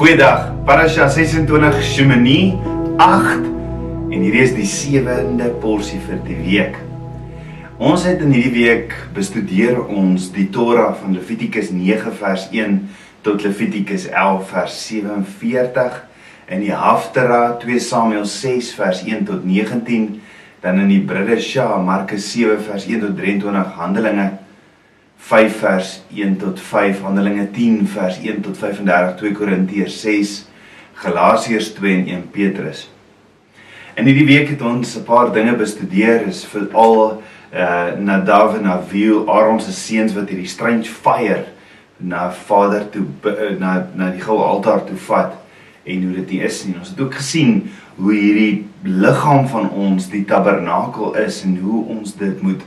Goeiedag. Parasha 26 Shemini 8 en hierdie is die sewende porsie vir die week. Ons het in hierdie week bestudeer ons die Torah van Levitikus 9 vers 1 tot Levitikus 11 vers 47 in die Haftara 2 Samuel 6 vers 1 tot 19 dan in die Bridesha Markus 7 vers 1 tot 23 Handelinge 5 vers 1 tot 5, Handelinge 10 vers 1 tot 35, 2 Korintiërs 6, Galasiërs 2 en 1 Petrus. In hierdie week het ons 'n paar dinge bestudeer, is veral uh Nadav en Avihu, Aaron se seuns wat hierdie strange fire na Vader toe uh, na na die goue altaar toe vat en hoe dit is nie. Ons het ook gesien hoe hierdie liggaam van ons die tabernakel is en hoe ons dit moet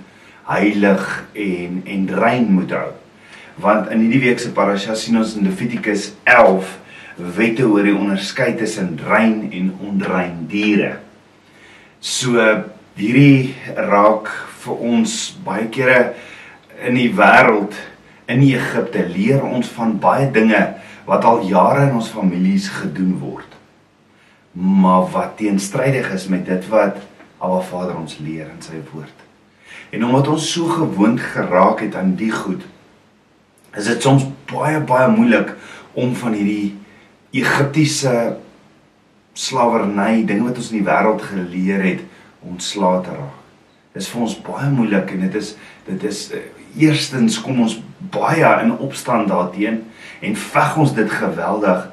heilig en en rein moet hou. Want in hierdie week se parasha sien ons in Levitikus 11 wette oor die onderskeid tussen rein en onrein diere. So hierdie raak vir ons baie kere in die wêreld in Egipte leer ons van baie dinge wat al jare in ons families gedoen word. Maar wat teenstrydig is met dit wat Abba Vader ons leer in sy woord. En omdat ons so gewoond geraak het aan die goed, is dit soms baie baie moeilik om van hierdie Egiptiese slawerny, dinge wat ons in die wêreld geleer het, ontslae te raak. Dit is vir ons baie moeilik en dit is dit is uh, eerstens kom ons baie in opstand daarteen en veg ons dit geweldig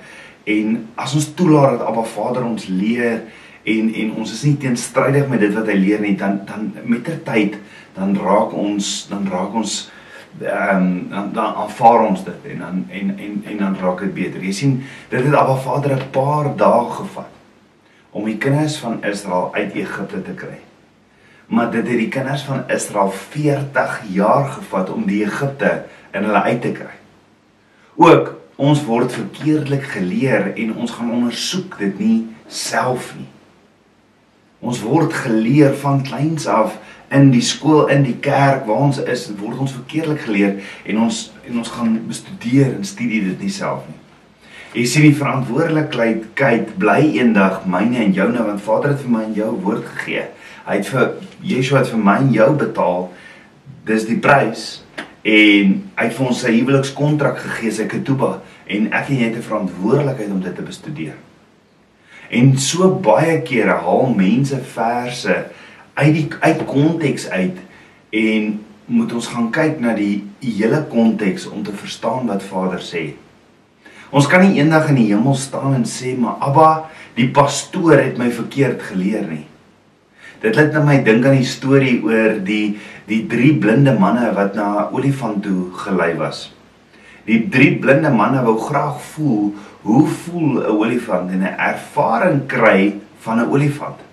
en as ons toelaat dat Abba Vader ons leer en en ons is nie teenstrydig met dit wat hy leer nie dan dan met ter tyd dan raak ons dan raak ons ehm um, dan, dan aanvaar ons dit en dan en en en dan raak dit beter. Jy sien, dit het Abba Vader 'n paar dae gevat om die kinders van Israel uit Egipte te kry. Maar dit het die kinders van Israel 40 jaar gevat om die Egipte in hulle uit te kry. Ook ons word verkeerdelik geleer en ons gaan ondersoek dit nie self nie. Ons word geleer van kleins af in die skool, in die kerk waar ons is, word ons verkeerdelik geleer en ons en ons gaan bestudeer en studie dit nie self nie. Jy sien die verantwoordelikheid kyk bly eendag myne en joune want Vader het vir my en jou woord gegee. Hy het vir Yeshua het vir my en jou betaal. Dis die prys en hy het vir ons sy huwelikskontrak gegee, sy ketuba en ek en jy het 'n verantwoordelikheid om dit te bestudeer. En so baie kere haal mense verse uit die uit konteks uit en moet ons gaan kyk na die hele konteks om te verstaan wat Vader sê. Ons kan nie eendag in die hemel staan en sê maar Abba, die pastoor het my verkeerd geleer nie. Dit laat my dink aan die storie oor die die drie blinde manne wat na 'n olifant toe gelei was. Die drie blinde manne wou graag voel hoe voel 'n olifant en 'n ervaring kry van 'n olifant.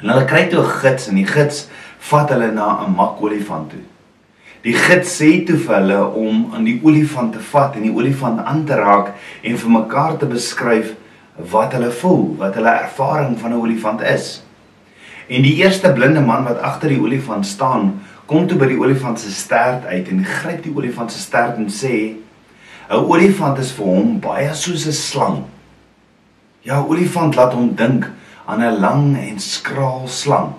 En hulle kry toe 'n gids en die gids vat hulle na 'n mak olifant toe. Die gids sê toe vir hulle om aan die olifant te vat en die olifant aan te raak en vir mekaar te beskryf wat hulle voel, wat hulle ervaring van 'n olifant is. En die eerste blinde man wat agter die olifant staan, kom toe by die olifant se stert uit en gryp die olifant se stert en sê: "’n Olifant is vir hom baie soos 'n slang." Ja, olifant laat hom dink aan 'n lang en skraal slang.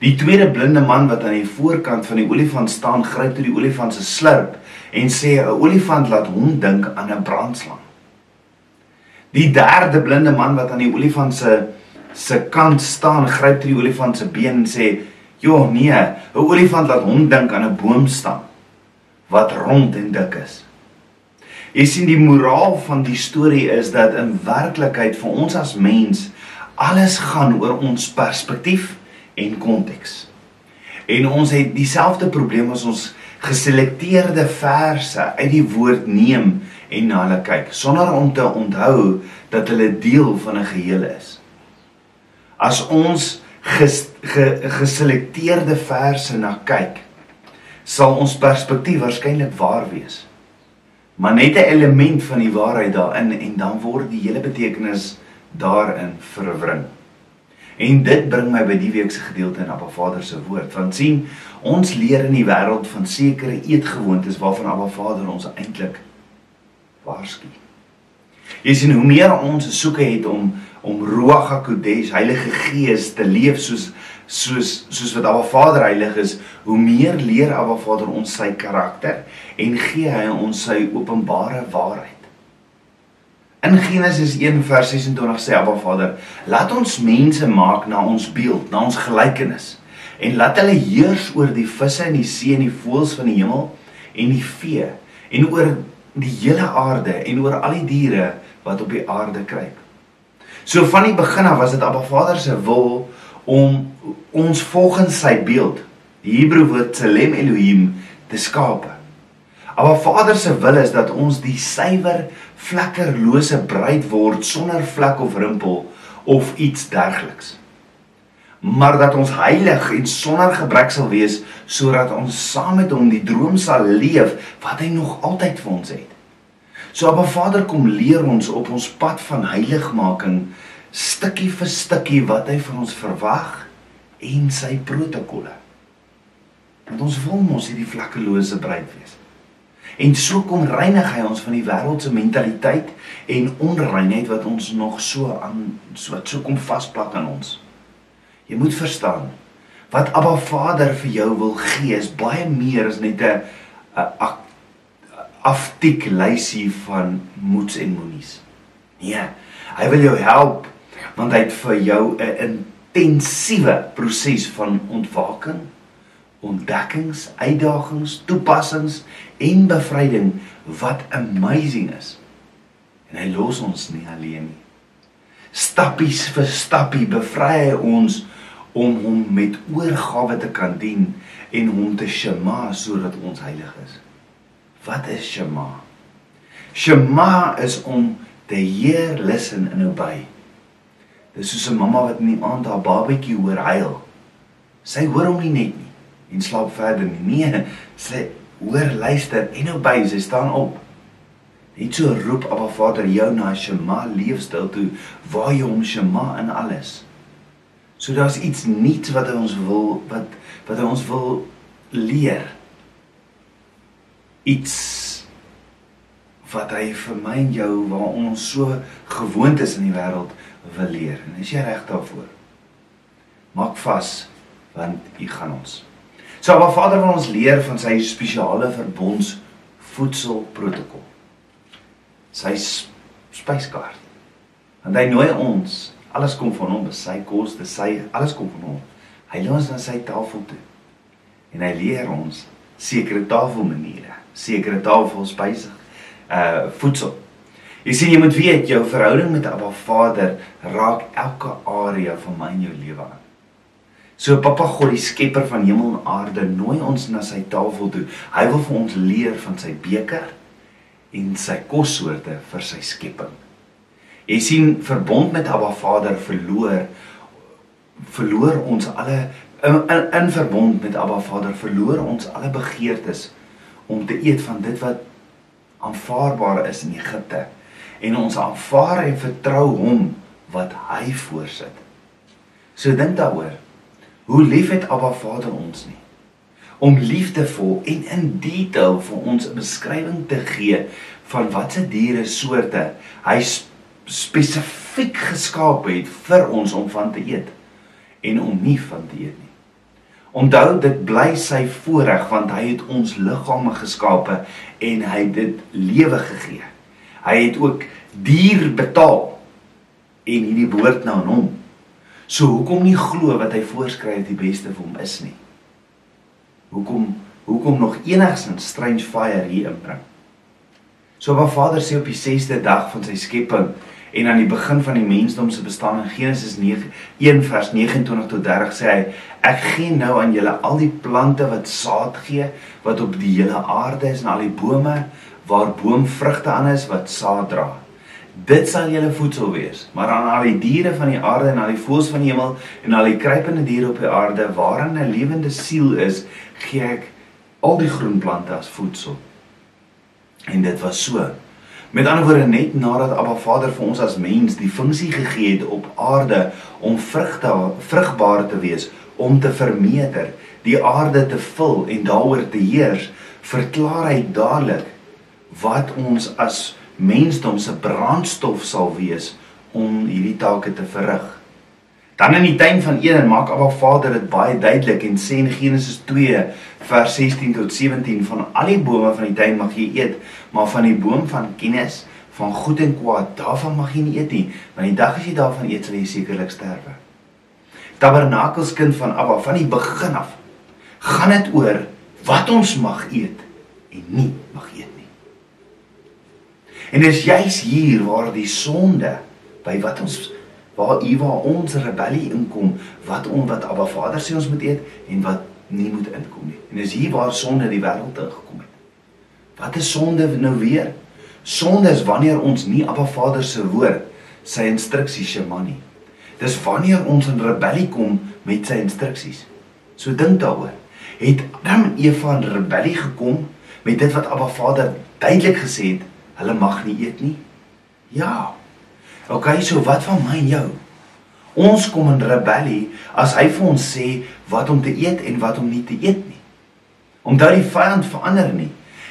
Die tweede blinde man wat aan die voorkant van die olifant staan, gryp toe die olifant se slurp en sê 'n olifant laat hom dink aan 'n brandslang. Die derde blinde man wat aan die olifant se se kant staan, gryp toe die olifant se been en sê: "Jo, nee, 'n olifant laat hom dink aan 'n boomstam wat rond en dik is." Jy sien die moraal van die storie is dat in werklikheid vir ons as mens alles gaan oor ons perspektief en konteks. En ons het dieselfde probleem as ons geselekteerde verse uit die woord neem en na hulle kyk sonder om te onthou dat hulle deel van 'n geheel is. As ons ges, ge, geselekteerde verse na kyk, sal ons perspektief waarskynlik waar wees. Maar net 'n element van die waarheid daarin en dan word die hele betekenis daarin verwring. En dit bring my by die week se gedeelte in Abba Vader se woord. Want sien, ons leer in die wêreld van sekere eetgewoontes waarvan Abba Vader ons eintlik waarsku. Jy sien hoe meer ons soeke het om om Ruach HaKodesh, Heilige Gees te leef soos soos soos wat Abba Vader heilig is, hoe meer leer Abba Vader ons sy karakter en gee hy ons sy openbare waarheid. In Genesis 1 vers 26 sê Abba Vader: "Laat ons mense maak na ons beeld, na ons gelykenis, en laat hulle heers oor die visse in die see en die voëls van die hemel en die vee en oor die hele aarde en oor al die diere wat op die aarde kruip." So van die begin af was dit Abba Vader se wil om ons volgens sy beeld, die Hebreë woord Tselem Elohim, te skape. Maar Vader se wil is dat ons die suiwer vlekkerlose bruid word sonder vlek of rimpel of iets dergeliks. Maar dat ons heilig en sonder gebrek sal wees sodat ons saam met hom die droom sal leef wat hy nog altyd vir ons het. So Abba Vader kom leer ons op ons pad van heiligmaking stukkie vir stukkie wat hy van ons verwag en sy protokolle. Want ons wil mos hierdie vlekkelose bruid wees. En so kom reinig hy ons van die wêreldse mentaliteit en onreinheid wat ons nog so aan so wat so kom vasplak aan ons. Jy moet verstaan wat Abba Vader vir jou wil gee is baie meer as net 'n aftik lysie van moets en moenies. Nee, hy wil jou help want hy het vir jou 'n intensiewe proses van ontwaking ontdekkings, uitdagings, toepassings en bevryding wat amazing is. En hy los ons nie alleen nie. Stappies vir stappie bevry hy ons om hom met oorgawe te kan dien en hom te shema sodat ons heilig is. Wat is shema? Shema is om te hear, listen en obey. Dis soos 'n mamma wat in die aand haar babatjie hoor huil. Sy hoor hom nie net nie en slaap verder nie. Nee, sy hoor luister en nou by sy staan op. Net so roep Abba Vader jou na Shema leefstyl toe waar jy hom Shema in alles. So daar's iets nuuts wat hy ons wil wat wat hy ons wil leer. Iets wat hy vir my en jou waar ons so gewoond is in die wêreld wil leer. En is jy reg daarvoor? Maak vas want u gaan ons So wat Vader wil ons leer van sy spesiale verbonds voedselprotokol. Sy spyskaart. Want hy nooi ons, alles kom van hom, sy kos, dis sy, alles kom van hom. Hy lei ons na sy tafel toe. En hy leer ons sekere tafelmaniere, sekere tafelspyse, uh voedsel. Jy sien jy moet weet jou verhouding met Abba Vader raak elke area van my en jou lewe aan. So Papa God, die skepper van hemel en aarde, nooi ons na sy tafel toe. Hy wil vir ons leer van sy beker en sy kossoorte vir sy skepping. Jy sien, verbond met Abba Vader verloor verloor ons alle in, in, in verbond met Abba Vader verloor ons alle begeertes om te eet van dit wat aanvaarbaar is in Egipte en ons aanvaar en vertrou hom wat hy voorsit. So dink daaroor. Hoe lief het Abba Vader ons nie? Om liefdevol en in detail vir ons 'n beskrywing te gee van watse diere soorte hy spesifiek geskaap het vir ons om van te eet en om nie van te eet nie. Onthou dit bly sy voorreg want hy het ons liggame geskape en hy het dit lewe gegee. Hy het ook dier betaal en hierdie behoort nou aan hom. So hoekom nie glo wat hy voorskryf die beste vir hom is nie? Hoekom hoekom nog enigsins strange fire hier inbring? So wat Vader sê op die 6de dag van sy skepping en aan die begin van die mensdom se bestaan in Genesis 9 1 vers 29 tot 30 sê hy ek gee nou aan julle al die plante wat saad gee wat op die hele aarde is en al die bome waar boomvrugte aan is wat saad dra. Dit sal julle voedsel wees, maar aan al die diere van die aarde en al die voëls van die hemel en al die kruipende diere op die aarde waarin 'n lewende siel is, gee ek al die groen plante as voedsel. En dit was so. Met ander woorde net nadat Abba Vader vir ons as mens die funksie gegee het op aarde om vrugte vrugbaar te wees, om te vermeerder, die aarde te vul en daaroor te heers, verklaar hy dadelik wat ons as mensdom se brandstof sal wees om hierdie take te verrig. Dan in die tuin van Eden maak Abba Vader dit baie duidelik en sê in Genesis 2 vers 16 tot 17 van al die bome van die tuin mag jy eet, maar van die boom van kennis van goed en kwaad, daarvan mag jy nie eet nie, want die dag as jy daarvan eet, sal jy sekerlik sterwe. Tabernakels kind van Abba van die begin af gaan dit oor wat ons mag eet en nie mag eet nie. En dis juis hier waar die sonde by wat ons waar u waar ons rebellie inkom wat on wat Abba Vader sê ons moet eet en wat nie moet inkom nie. En dis hier waar sonde die wêreld ingekom het. Wat is sonde nou weer? Sonde is wanneer ons nie Abba Vader se woord, sy instruksies shema nie. Dis wanneer ons in rebellie kom met sy instruksies. So dink daaroor. Het Adam en Eva in rebellie gekom met dit wat Abba Vader duidelik gesê het, hulle mag nie eet nie? Ja. OK, so wat van my en jou? Ons kom in rebellie as hy vir ons sê wat om te eet en wat om nie te eet nie. Omdat die vyand verander nie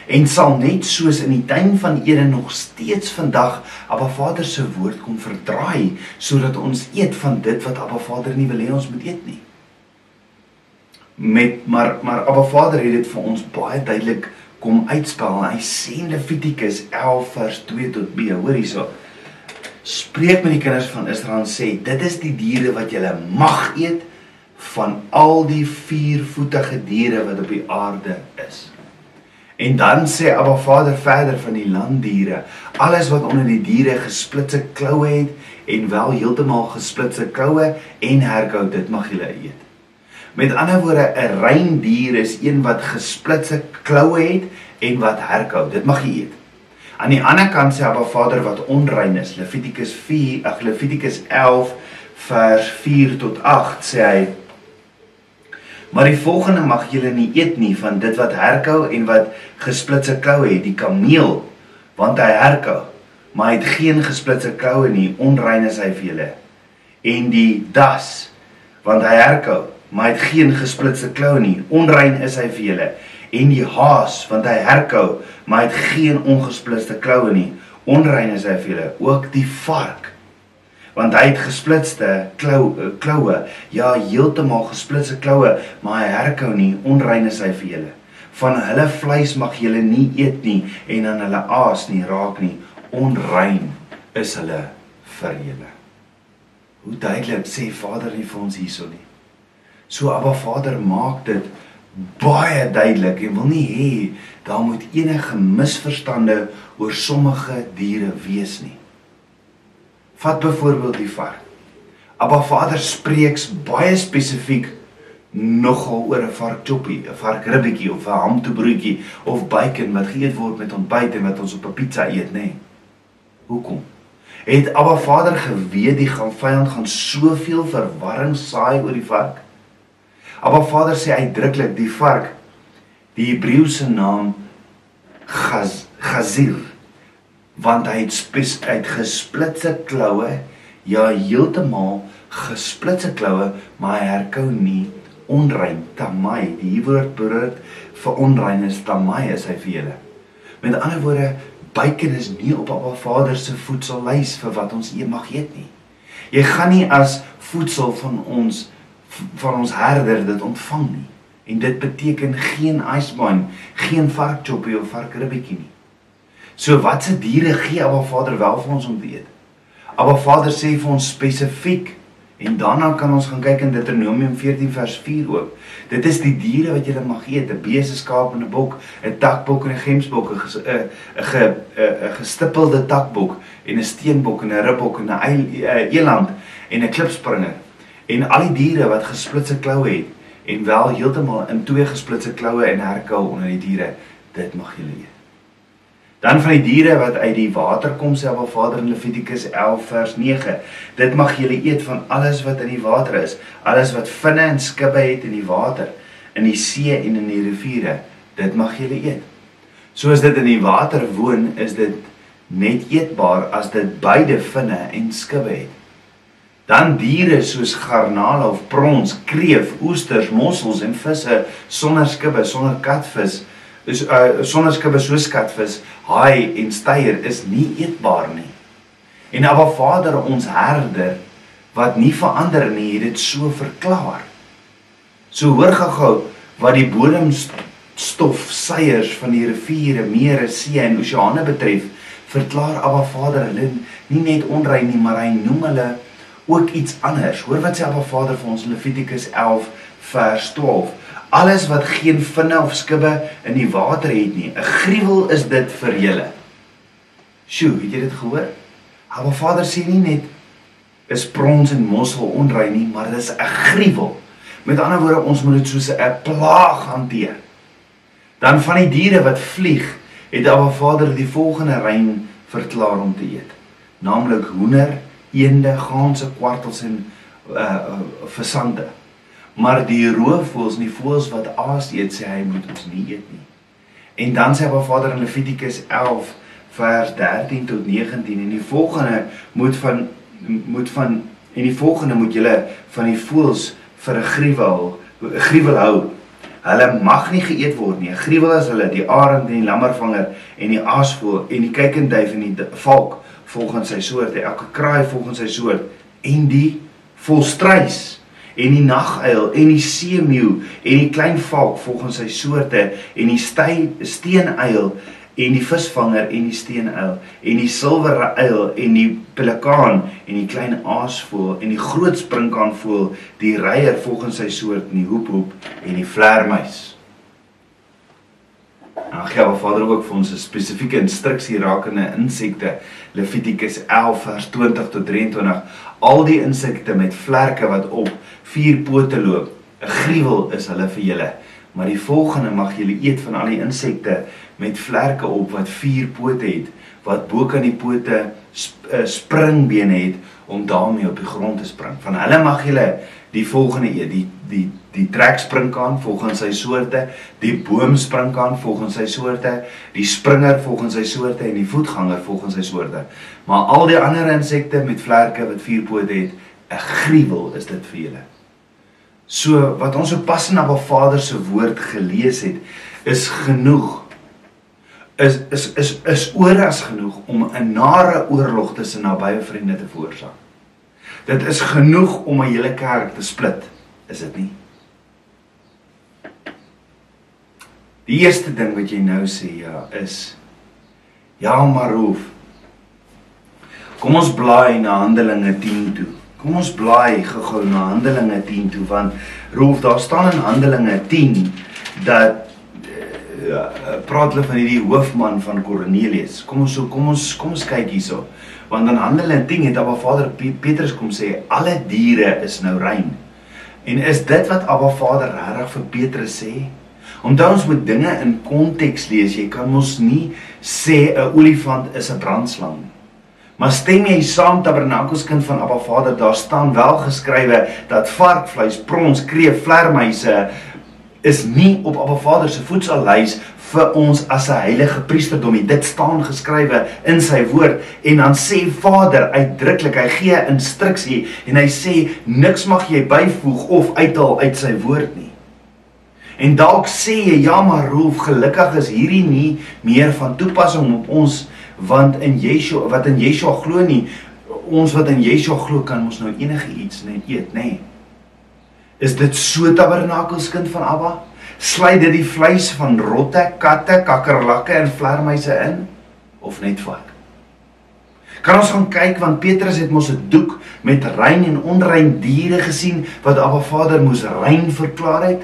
en sal net soos in die tuin van Eden nog steeds vandag Abba Vader se woord kom verdraai sodat ons eet van dit wat Abba Vader nie wil hê ons moet eet nie. Met maar maar Abba Vader het dit vir ons baie duidelik kom uitspel. Hy sê in Levitikus 11 vers 2 tot B, hoor hierso spreek met die kinders van Israel en sê dit is die diere wat julle mag eet van al die viervoetige diere wat op die aarde is. En dan sê Abba Vader verder van die landdiere, alles wat onder die diere gesplitse kloue het en wel heeltemal gesplitse kloue en herkou, dit mag julle eet. Met ander woorde, 'n rein dier is een wat gesplitse kloue het en wat herkou, dit mag jy eet. Aan die ander kant sê Abba Vader wat onrein is. Levitikus 4, ag Levitikus 11 vers 4 tot 8 sê hy: Maar die volgende mag julle nie eet nie van dit wat herkou en wat gesplitse kloue het, die kameel, want hy herkou, maar hy het geen gesplitse kloue nie, onrein is hy vir julle. En die das, want hy herkou, maar hy het geen gesplitse kloue nie, onrein is hy vir julle. En die haas want hy herkou maar hy het geen ongesplitste kloue nie. Onrein is hy vir julle ook die vark. Want hy het gesplitste klou kloue. Ja heeltemal gesplitste kloue maar hy herkou nie. Onrein is hy vir julle. Van hulle vleis mag julle nie eet nie en aan hulle aas nie raak nie. Onrein is hulle vir julle. Hoe duidelik sê Vader nie vir ons hierso nie so Abba Vader maak dit baie duidelik en wil nie hê daar moet enige misverstande oor sommige diere wees nie. Vat byvoorbeeld die vark. Abba Vader spreeks baie spesifiek nogal oor 'n varkchoppie, 'n varkribbetjie of 'n hamtoebroodjie of bacon wat geëet word met ontbyt en wat ons op 'n pizza eet, nê? Nee. Hoekom? Het Abba Vader geweet die gaan vyand gaan soveel verwarring saai oor die vark? Abba Vader sê uitdruklik die vark die Hebreëse naam Gaz Gazir want hy het spes uit gesplitse kloue ja heeltemal gesplitse kloue maar hy herkou nie onrein tamai. Die woord behoort vir onrein is tamai is hy vir julle. Met ander woorde bacon is nie op Abba Vader se voedsellys vir wat ons eet mag eet nie. Jy gaan nie as voedsel van ons van ons herder dit ontvang nie. En dit beteken geen icebaan, geen varkchoppie of varkribbetjie nie. So watse diere gee Abba Vader wel vir ons om te eet? Abba Vader sê vir ons spesifiek en daarna kan ons gaan kyk in Deuteronomium 14 vers 4 ook. Dit is die diere wat jy mag eet, 'n beeste, skaap en 'n bok, 'n takbok en 'n gemsbok, 'n 'n 'n gestippelde takbok en 'n steenbok en 'n ribbok en 'n eland en 'n klipspringer en al die diere wat gesplitse kloue het en wel heeltemal in twee gesplitse kloue en herkou onder die diere, dit mag julle eet. Dan van die diere wat uit die water kom, sê Abba Vader in Levitikus 11 vers 9, dit mag julle eet van alles wat in die water is, alles wat vinne en skubbe het in die water, in die see en in die riviere, dit mag julle eet. Soos dit in die water woon, is dit net eetbaar as dit beide vinne en skubbe het. Dan diere soos garnale of prons, kreef, oesters, mossels en visse sonder skubbe, sonder katvis, is uh sonneskibbe so skatvis, haai en steier is nie eetbaar nie. En Abba Vader ons herder wat nie verander nie, het dit so verklaar. So hoor gou wat die bodemstof seiers van die riviere, mere, see en oseane betref, verklaar Abba Vader hulle nie net onrein nie, maar hy noem hulle ook iets anders. Hoor wat sê Abba Vader vir ons Levitikus 11 vers 12. Alles wat geen vinne of skibbe in die water het nie, 'n gruwel is dit vir julle. Sjoe, het jy dit gehoor? Abba Vader sê nie net is brons en mossel onrein nie, maar dit is 'n gruwel. Met ander woorde, ons moet dit soos 'n plaag hanteer. Dan van die diere wat vlieg, het Abba Vader die volgende rein verklaar om te eet. Naamlik hoender, eende, ganse, kwartels en uh versande. Maar die roofvoëls en die voëls wat aas eet, sê hy moet ons nie eet nie. En dan sê Abba Vader in Levitikus 11 vers 13 tot 19 en die volgende moet van moet van en die volgende moet julle van die voëls vir 'n gruwel gruwel hou. Hulle mag nie geëet word nie. 'n Gruwel is hulle die arend en die lammervanger en die aasvoël en die kuikenduif en die valk volgens sy soort, elke kraai volgens sy soort en die volstruis en die naguil en die seemeeu en die klein valk volgens sy soorte en die steenuil en die visvanger en die steenuil en die silwer uil en die pelikaan en die klein aasvoël en die groot sprinkaanvoël die reier volgens sy soort en die hoephoep en die vlermuis. Gee our Vader ook vir ons 'n spesifieke instruksie rakende insekte Levitikus 11 vers 20 tot 23 al die insekte met vlerke wat op vier pote loop 'n gruwel is hulle vir julle. Maar die volgende mag julle eet van al die insekte met vlerke op wat vier pote het wat bo kan die pote sp uh, springbene het om daarmee op die grond te spring. Van hulle mag jy die volgende eet, die die die trekspringkaan volgens sy soorte, die boomspringkaan volgens sy soorte, die springer volgens sy soorte en die voetganger volgens sy soorte. Maar al die ander insekte met vlerke wat vier pote het, 'n gruwel is dit vir julle. So wat ons op pas na Ba Vader se woord gelees het, is genoeg is is is is oor as genoeg om 'n nare oorlog tussen nabye vriende te veroorsaak. Dit is genoeg om 'n hele kerk te split, is dit nie? Die eerste ding wat jy nou sê ja is ja maar hoef. Kom ons blaai na Handelinge 10 toe. Kom ons blaai gou-gou na Handelinge 10 toe want Rolf daar staan in Handelinge 10 dat praat hulle van hierdie hoofman van Cornelius. Kom ons so kom ons kom ons kyk hierso. Want dan Handelinge 10 het Abba Vader Petrus kom sê alle diere is nou rein. En is dit wat Abba Vader regtig vir Petrus sê? Omdat ons moet dinge in konteks lees, jy kan mos nie sê 'n olifant is 'n brandslang. Maar stem jy saam Tabernakels kind van Abba Vader, daar staan wel geskrywe dat varkvleis, prons, kreef, vlermuise, is nie op Abba Vader se voetsallys vir ons as 'n heilige priesterdom nie. Dit staan geskrywe in sy woord en dan sê Vader uitdruklik, hy gee 'n instruksie en hy sê niks mag jy byvoeg of uithaal uit sy woord nie. En dalk sê jy ja maar Rolf, gelukkig is hierdie nie meer van toepassing op ons want in Yeshua wat in Yeshua glo nie, ons wat in Yeshua glo kan ons nou enige iets net eet, nê? Nee. Is dit so tabernakels kind van Abba? Sluit dit die vleis van rotte, katte, kakkerlakke en vlermuise in of net vark? Kan ons gaan kyk want Petrus het mos 'n doek met rein en onrein diere gesien wat Abba Vader moes rein verklaar het.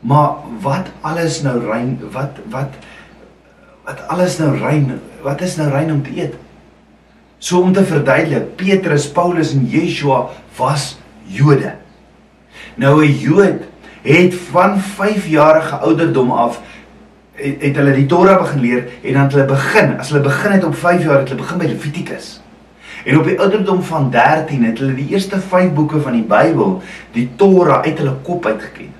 Maar wat alles nou rein? Wat wat wat alles nou rein? Wat is nou rein om te eet? So om te verduidelik, Petrus, Paulus en Yeshua was Jode. Nou 'n Jood het van 5 jarige ouderdom af het, het hulle die Torah begin leer en dan hulle begin, as hulle begin het op 5 jaar het hulle begin by Levitikus. En op die ouderdom van 13 het hulle die eerste 5 boeke van die Bybel, die Torah uit hulle kop uitgeken.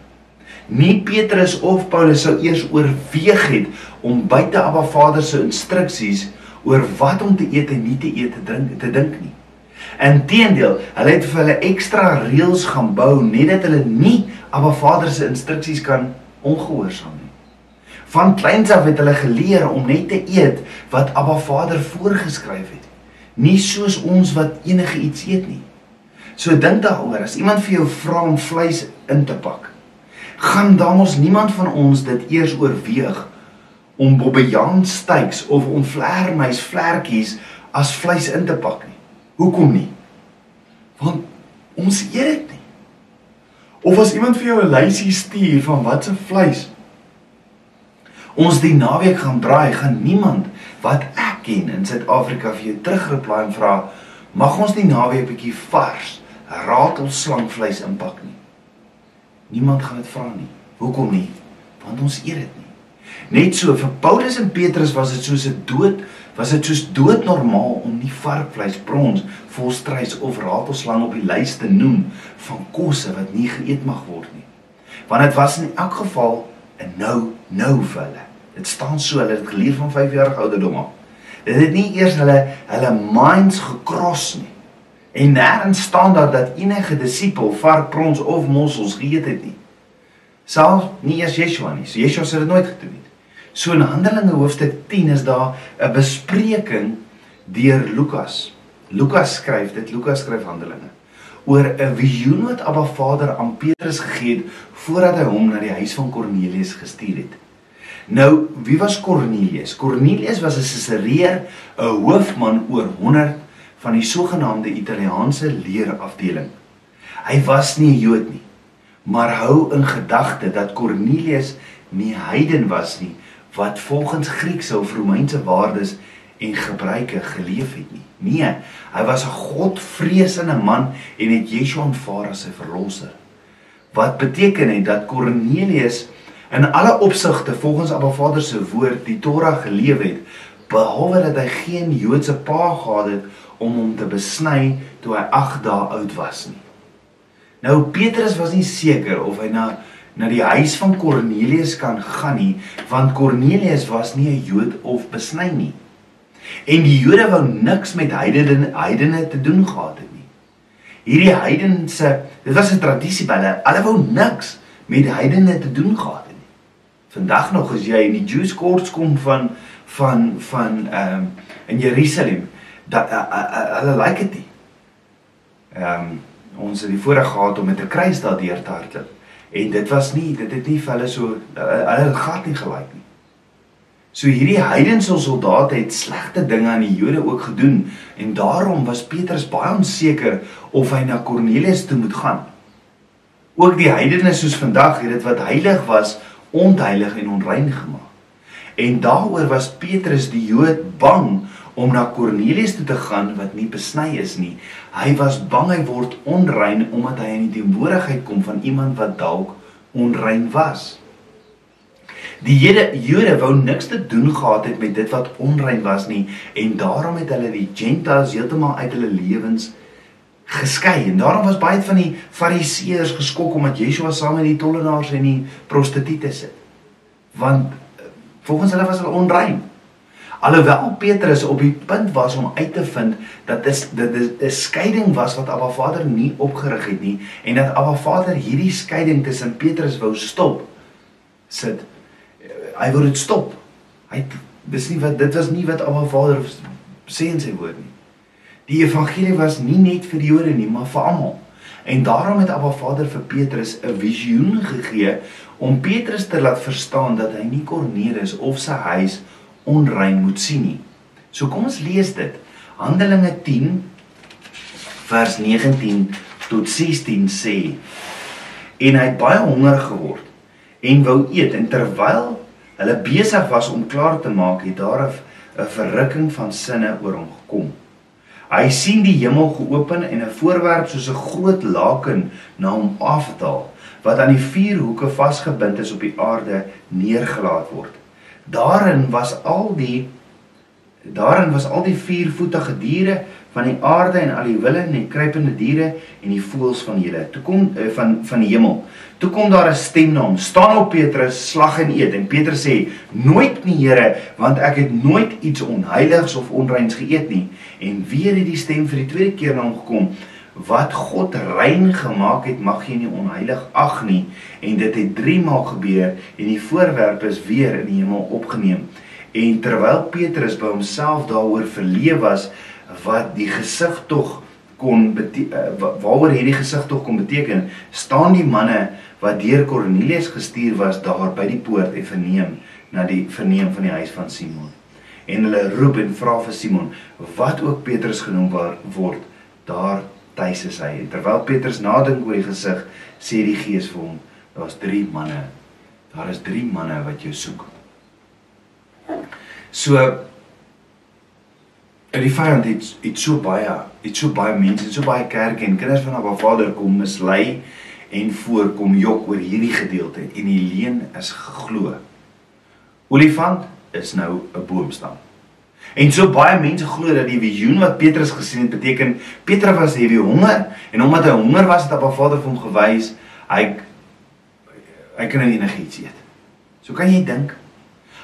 Nie Petrus of Paulus sou eers oorweeg het om buite Abba Vader se instruksies oor wat om te eet en nie te eet te drink te dink nie. Inteendeel, hulle het vir hulle ekstra reëls gaan bou net dat hulle nie Abba Vader se instruksies kan ongehoorsaam nie. Van kleins af het hulle geleer om net te eet wat Abba Vader voorgeskryf het. Nie soos ons wat enige iets eet nie. So dink daaroor, as iemand vir jou vra om vleis in te pak, gaan dan ons niemand van ons dit eers oorweeg om bobbejaan steaks of om vleermuis vlekkies as vleis in te pak nie. Hoekom nie? Want ons eet dit nie. Of as iemand vir jou 'n lysie stuur van wat se vleis ons die naweek gaan braai, gaan niemand wat ek ken in Suid-Afrika vir jou terugreply en vra mag ons die naweek bietjie vars ratelslangvleis inpak nie. Niemand gaan dit vra nie. Hoekom nie? Want ons eet dit nie. Net so vir Paulus en Petrus was dit soos 'n dood, was dit soos doodnormaal om nie varkvleis, brons, volstruis of ratelslang op die lys te noem van kosse wat nie geëet mag word nie. Want dit was in elk geval 'n nou nou vir hulle. Dit staan so, hulle het geleer van 5 jaar ouderdom af. Dit het nie eers hulle hulle minds gekros nie. En nêrens staan daar dat enige disipel vark, brons of mossels geëet het nie. Selfs nie eers Yeshua nie. So Yeshua het dit nooit gedoen nie. So in Handelinge hoofstuk 10 is daar 'n bespreking deur Lukas. Lukas skryf dit, Lukas skryf Handelinge oor 'n visioen wat Abba Vader aan Petrus gegee het voordat hy hom na die huis van Kornelius gestuur het. Nou, wie was Kornelius? Kornelius was 'n Caesarea, 'n hoofman oor 100 van die sogenaamde Italiaanse leerafdeling. Hy was nie 'n Jood nie, maar hou in gedagte dat Kornelius nie heiden was nie, wat volgens Griekse of Romeinse waardes en gebruike geleef het nie. Nee, hy was 'n Godvreesende man en het Yeshua aanvaar as sy verlosser. Wat beteken dit dat Kornelius in alle opsigte volgens Abba Vader se woord die Torah geleef het, behalwe dat hy geen Joodse pa gehad het om hom te besny toe hy 8 dae oud was nie. Nou Petrus was nie seker of hy na na die huis van Kornelius kan gaan nie, want Kornelius was nie 'n Jood of besny nie. En die Jode wou niks met heidene heidene te doen gehad het nie. Hierdie heidense, dit was 'n tradisie by hulle. Hulle wou niks met heidene te doen gehad het nie. Vandag nog as jy in die Jewish courts kom van van van ehm um, in Jerusalem, dat uh, uh, uh, hulle like dit nie. Ehm um, ons het die voorreg gehad om met 'n kruis daardeur te hardloop. En dit was nie, dit het nie vir hulle so hulle het gat nie gelyk nie. So hierdie heidense soldate het slegte dinge aan die Jode ook gedoen en daarom was Petrus baie onseker of hy na Kornelius toe moet gaan. Ook die heidene soos vandag het dit wat heilig was ontheilig en onrein gemaak. En daaroor was Petrus die Jood bang om na Kornelius toe te gaan wat nie besny is nie. Hy was bang hy word onrein omdat hy in die teenwoordigheid kom van iemand wat dalk onrein was. Die Jode Jode wou niks te doen gehad het met dit wat onrein was nie en daarom het hulle die Gentiles heeltemal uit hulle lewens geskei. En daarom was baie van die Fariseërs geskok omdat Yeshua saam met die tollenaars en die prostituie sit. Want eh, volgens hulle was hulle onrein. Alhoewel Petrus op die punt was om uit te vind dat dit dit 'n skeiding was wat Abba Vader nie opgerig het nie en dat Abba Vader hierdie skeiding tussen Petrus wou stop sit hy wou dit stop. Hy dis nie wat dit was nie wat Abba Vader sê in sy woord nie. Die evangelie was nie net vir die Jode nie, maar vir almal. En daarom het Abba Vader vir Petrus 'n visioen gegee om Petrus te laat verstaan dat hy nie Kornelius of sy huis onrein moet sien nie. So kom ons lees dit. Handelinge 10 vers 19 tot 16 sê en hy het baie honger geword en wou eet en terwyl hulle besig was om klaar te maak het daar 'n verrukking van sinne oor hom gekom. Hy sien die hemel geopen en 'n voorwerp soos 'n groot laken na hom afdaal wat aan die vier hoeke vasgebind is op die aarde neergelaat word. Daarin was al die daarin was al die viervoetige diere van die aarde en al die wilde en die kruipende diere en die voëls van hele. Toe kom uh, van van die hemel. Toe kom daar 'n stem na hom: "Staan op Petrus, slag en eet." En Petrus sê: "Nooit nie, Here, want ek het nooit iets onheiligs of onreins geëet nie." En weer het die stem vir die tweede keer na hom gekom: wat God rein gemaak het, mag jy nie onheilig ag nie en dit het 3 maal gebeur en die voorwerp is weer in die hemel opgeneem. En terwyl Petrus by homself daaroor verleef was wat die gesig tog kon uh, waaroor hierdie gesig tog kon beteken, staan die manne wat deur Kornelius gestuur was daar by die poort en verneem na die verneem van die huis van Simon. En hulle roep en vra vir Simon wat ook Petrus genoem word, daar tuis is hy. En terwyl Petrus nadink oor die gesig, sê die Gees vir hom, daar's 3 manne. Daar is 3 manne wat jou soek. So en die vyand het het so baie, het so baie mense, so baie kerke en kinders van Abba Vader kom mislei en voorkom jok oor hierdie gedeelte en die leen is geglo. Olifant is nou 'n boomstam. En so baie mense glo dat die visioen wat Petrus gesien het beteken Petrus was heavy honger en omdat hy honger was het Abba Vader vir hom gewys hy hy kan enigiets eet. So kan jy dink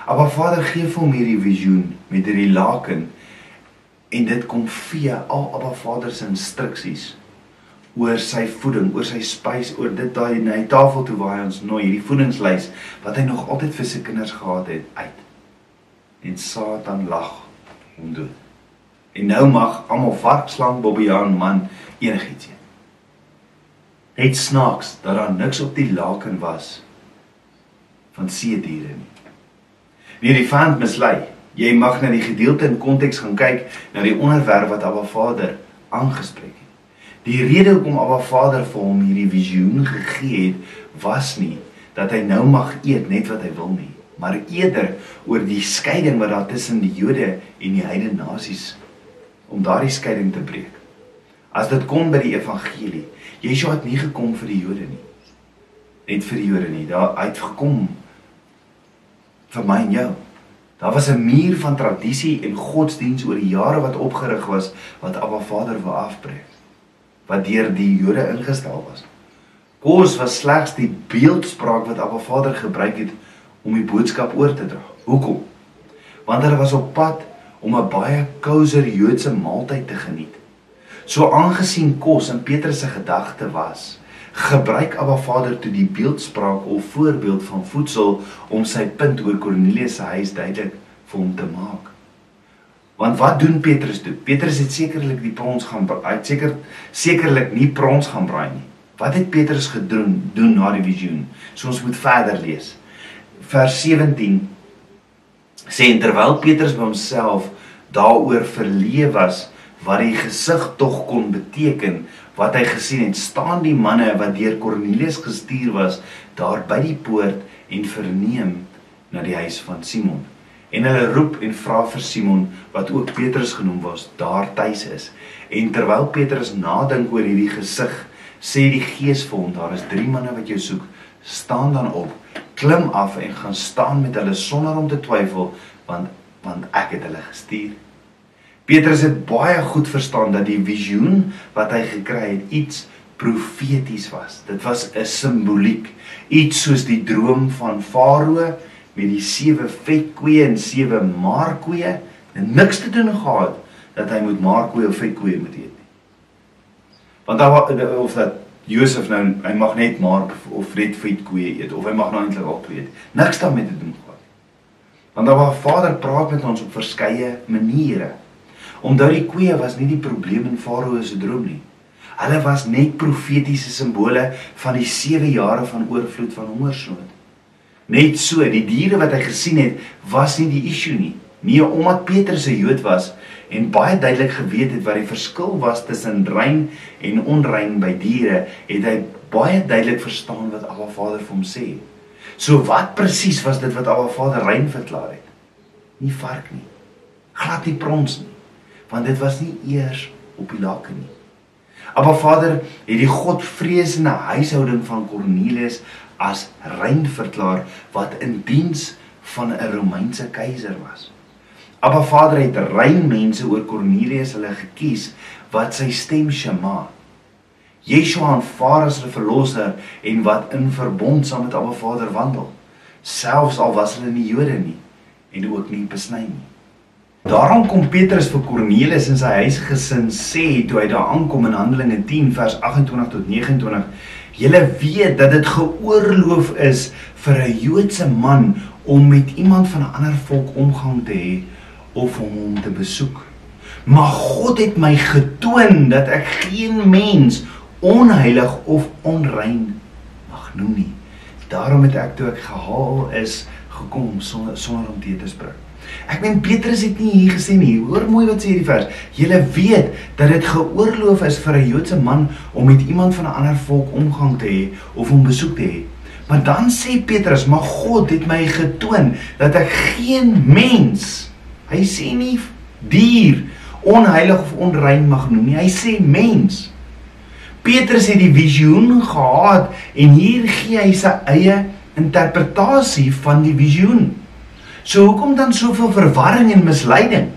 Abba Vader gee vir hom hierdie visioen met hierdie laken en dit kom via al Abba Vader se instruksies oor sy voeding, oor sy spys, oor dit daai na die tafel toe waar hy ons nooi, hierdie voedingslys wat hy nog altyd vir sy kinders gehad het uit. En Satan lag hom dood. En nou mag almal varkslang, bobbejaan, man enigiets eet. Het snaaks dat daar niks op die laken was van see diere nie. Nee, die vand mislei. Jy mag na die gedeelte in konteks gaan kyk na die onderwerp wat Abba Vader aangespreek het. Die rede hoekom Abba Vader vir hom hierdie visioen gegee het, was nie dat hy nou mag eet net wat hy wil nie, maar eerder oor die skeiding wat daar tussen die Jode en die heidene nasies om daardie skeiding te breek. As dit kom by die evangelie, Yeshua het nie gekom vir die Jode nie. Net vir die Jode nie. Daar uit gekom vir my en jou. Daar was 'n muur van tradisie en godsdiens oor die jare wat opgerig was wat Abba Vader wou afbreek wat deur die Jode ingestel was. Kos was slegs die beeldspraak wat Abba Vader gebruik het om die boodskap oor te dra. Hoekom? Want hulle was op pad om 'n baie kouser Joodse maaltyd te geniet. So aangesien kos in Petrus se gedagte was, gebruik Abba Vader toe die beeldspraak of voorbeeld van voedsel om sy punt oor Kornelius se huis duidelik vir hom te maak. Want wat doen Petrus toe? Petrus het sekerlik die prons gaan het seker sekerlik nie prons gaan braai nie. Wat het Petrus gedoen doen na die visioen? So ons moet verder lees. Vers 17 sê terwyl Petrus by homself daaroor verleef was wat die gesig tog kon beteken wat hy gesien het staan die manne wat deur Kornelius gestuur was daar by die poort en verneem na die huis van Simon En hulle roep en vra vir Simon wat ook Petrus genoem was, daar tuis is. En terwyl Petrus nadink oor hierdie gesig, sê die Gees vir hom, daar is drie manne wat jou soek. Staan dan op, klim af en gaan staan met hulle sonder om te twyfel, want want ek het hulle gestuur. Petrus het baie goed verstaan dat die visioen wat hy gekry het iets profeties was. Dit was 'n simboliek, iets soos die droom van Farao met die sewe vetkoeie en sewe markkoeie en niks te doen gehad dat hy moet markkoeie of vetkoeie moet eet nie. Want daar of dat Josef nou hy mag net mark of net vetkoeie eet of hy mag nou eintlik twee eet. Niks daarmee te doen gehad. Want daar waar Vader praat met ons op verskeie maniere. Omdat die koeie was nie die probleem in Farao se droom nie. Hulle was net profetiese simbole van die 7 jare van oorvloed van hongersnood. Net so, die diere wat hy gesien het, was nie die issue nie. Nee, omdat Petrus 'n Jood was en baie duidelik geweet het wat die verskil was tussen rein en onrein by diere, het hy baie duidelik verstaan wat Abba Vader vir hom sê. So wat presies was dit wat Abba Vader rein verklaar het? Nie vark nie. Glad nie prons nie. Want dit was nie eers op die laken nie. Abba Vader het die Godvreesende huishouding van Kornelius as rein verklaar wat in diens van 'n Romeinse keiser was. Abba Vader het rein mense oor Kornelius hulle gekies wat sy stem Shema. Yeshua aanvaar as hulle verlosser en wat in verbond saam met Abba Vader wandel, selfs al was hulle nie Jode nie en ook nie besny nie. Daarom kom Petrus vir Kornelius en sy huisgesin sê toe hy daar aankom in Handelinge 10 vers 28 tot 29: "Julle weet dat dit geoorloof is vir 'n Joodse man om met iemand van 'n ander volk omgang te hê of om hom te besoek. Maar God het my getoon dat ek geen mens onheilig of onrein mag noem nie. Daarom het ek toe ek gehaal is gekom sonder sonder om te spreek. Ek meen Petrus het nie hier gesê nie. Hoor mooi wat sê hierdie vers. Julle weet dat dit geoorloof is vir 'n Joodse man om met iemand van 'n ander volk omgang te hê of hom besoek te hê. Maar dan sê Petrus, "Maar God het my getoon dat ek geen mens, hy sê nie dier, onheilig of onrein mag noem nie. Hy sê mens." Petrus het die visioen gehad en hier gee hy sy eie interpretasie van die visioen. So hoekom dan soveel verwarring en misleiding?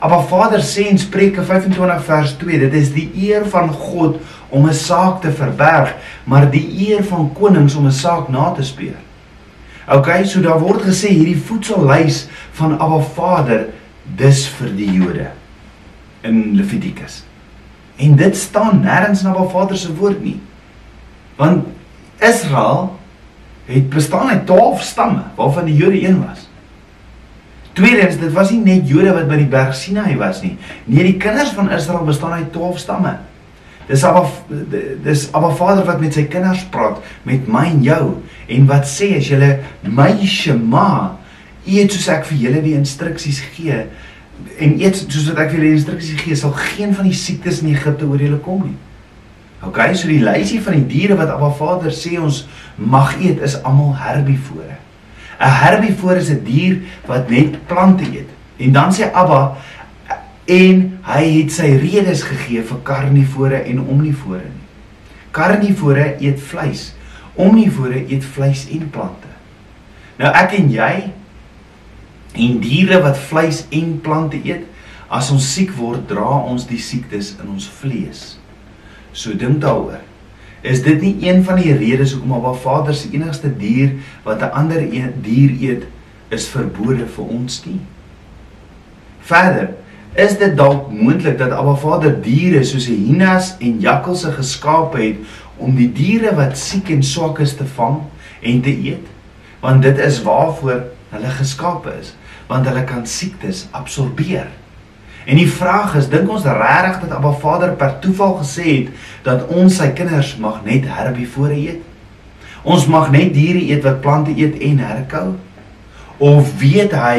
Maar Vader sê in Spreuke 25 vers 2, dit is die eer van God om 'n saak te verberg, maar die eer van konings om 'n saak na te speur. OK, so daar word gesê hierdie voedsellys van Abba Vader dis vir die Jode in Levitikus. En dit staan nêrens in Abba Vader se woord nie. Want Israel het bestaan uit 12 stamme waarvan die Jode een was. Tweedens, dit was nie net Jode wat by die berg Sinai was nie. Nee, die kinders van Israel bestaan uit 12 stamme. Dis Abba dis Abba Vader wat met sy kinders praat, met my en jou en wat sê as julle my Shema eet soos ek vir julle die instruksies gee en eet soos wat ek vir julle die instruksies gee, sal geen van die siektes in Egipte oor julle kom nie. OK, so die lysie van die diere wat Abba Vader sê ons mag eet is almal herbivore. 'n Herbivoor is 'n dier wat net plante eet. En dan sê Abba en hy het sy redes gegee vir karnivore en omnivore. Karnivore eet vleis. Omnivore eet vleis en plante. Nou ek en jy en diere wat vleis en plante eet, as ons siek word, dra ons die siektes in ons vlees. So dink daaroor is dit nie een van die redes hoekom Abba Vader se enigste dier wat 'n ander een dier eet is verbode vir ons nie. Verder, is dit dalk moontlik dat Abba Vader diere soos hyenas en jakkalse geskaap het om die diere wat siek en swak is te vang en te eet? Want dit is waarvoor hulle geskaap is, want hulle kan siektes absorbeer. En die vraag is, dink ons regtig dat Abba Vader per toeval gesê het dat ons sy kinders mag net herbivore eet? Ons mag net diere eet wat plante eet en herkou? Of weet hy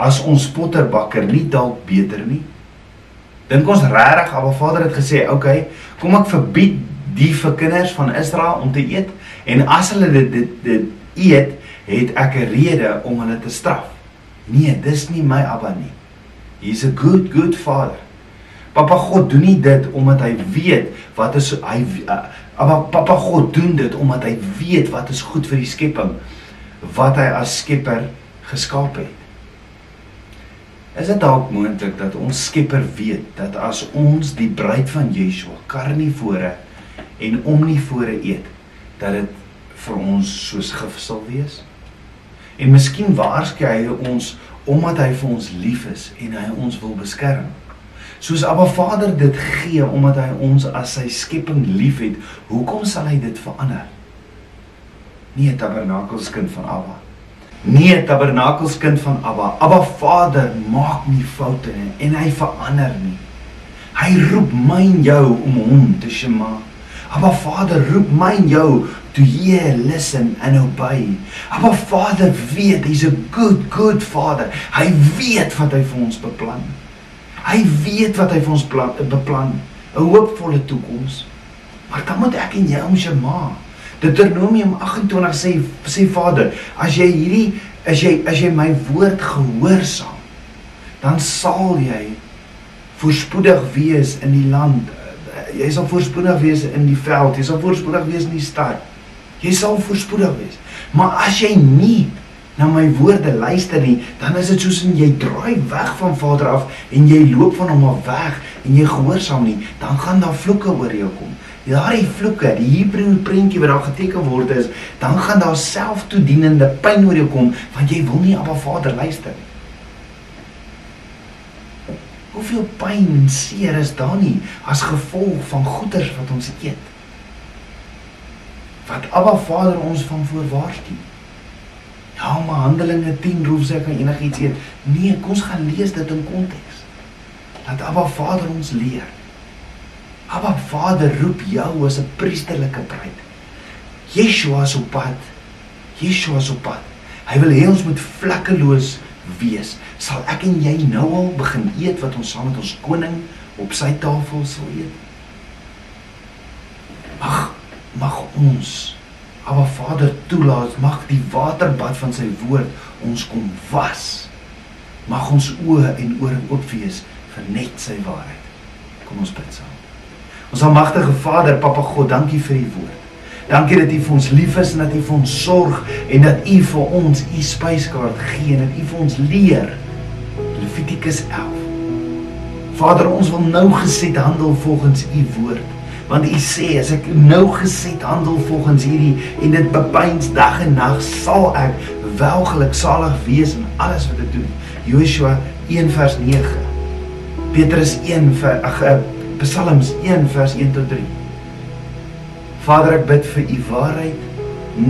as ons potterbakker nie dalk beter nie? Dink ons regtig Abba Vader het gesê, "Oké, okay, kom ek verbied die vir kinders van Israel om te eet en as hulle dit dit, dit eet, het ek 'n rede om hulle te straf." Nee, dis nie my Abba nie. He's a good good father. Papa God doen nie dit omdat hy weet wat is hy uh, maar Papa God doen dit omdat hy weet wat is goed vir die skepping wat hy as skepper geskaap het. Is dit dalk moontlik dat ons Skepper weet dat as ons die bruid van Yeshua karnivore en omnivore eet, dat dit vir ons soos gif sal wees? En miskien waarsku hy ons omdat hy vir ons lief is en hy ons wil beskerm. Soos Abba Vader dit gee omdat hy ons as sy skepping liefhet, hoekom sal hy dit verander? Nie tabernakelskind van Abba. Nie tabernakelskind van Abba. Abba Vader maak nie foute nie en hy verander nie. Hy roep my en jou om hom te shema. Abba Vader roep my en jou to hear, listen and obey. Abba Vader weet, hy's a good good Father. Hy weet wat hy vir ons beplan. Hy weet wat hy vir ons plan, beplan, 'n hoopvolle toekoms. Maar dan moet ek en jy ons ma. Deuteronomium 28 sê sê Vader, as jy hierdie as jy as jy my woord gehoorsaam, dan sal jy voorspoedig wees in die land. Jy sal voorspoedig wees in die veld, jy sal voorspoedig wees in die stad. Jy sal voorspoedig wees. Maar as jy nie na my woorde luister nie, dan is dit soos en jy draai weg van Vader af en jy loop van hom af weg en jy gehoorsaam nie, dan gaan daar vloeke oor jou kom. Daardie vloeke, die Hebreë prentjie wat daar geteken word is, dan gaan daar selftoedienende pyn oor jou kom want jy wil nie op Vader luister nie. Hoeveel pyn en seer is daar nie as gevolg van goeders wat ons eet? Wat Abba Vader ons van voorwaarsku. Ja, maar Handelinge 10 roep sê kan enigiets eet. Nee, kom ons gaan lees dit in konteks. Dat Abba Vader ons leer. Abba Vader roep jou as 'n priesterlike bruid. Yeshua op pad. Yeshua op pad. Hy wil hê ons moet vlekkeloos wees. Sal ek en jy nou al begin eet wat ons saam met ons koning op sy tafel sal eet? Mag mag ons Aba Vader toelaat, mag die waterbad van sy woord ons kom was. Mag ons oë en ore oop wees vir net sy waarheid. Kom ons bid saam. Ons almagtige Vader, Papa God, dankie vir u woord. Dankie dat U vir ons lief is en dat U vir ons sorg en dat U vir ons U spyskaart gee en dat U vir ons leer. Levitikus 11. Vader, ons wil nou geset handel volgens U woord. Want U sê as ek nou geset handel volgens hierdie en dit bepeins dag en nag, sal ek welgeluk salig wees in alles wat ek doen. Joshua 1 vers 9. Petrus 1 vers ag eh, Psalms 1 vers 1 tot 3. Vader, ek bid vir u waarheid,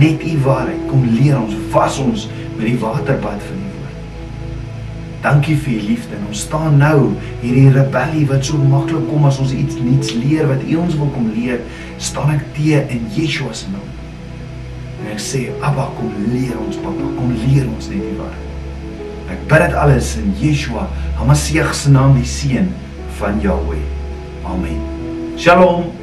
net u waarheid. Kom leer ons, was ons met die waterbad van u. Dankie vir u liefde. En ons staan nou hierdie rebellie wat so maklik kom as ons iets nuuts leer wat u ons wil kom leer, staan ek te in Yeshua se naam. En ek sê, Abba, kom leer ons, Papa, kom leer ons net die waarheid. Ek bid dit alles in Yeshua, Hamasieg se naam, die seun van Jahweh. Amen. Shalom.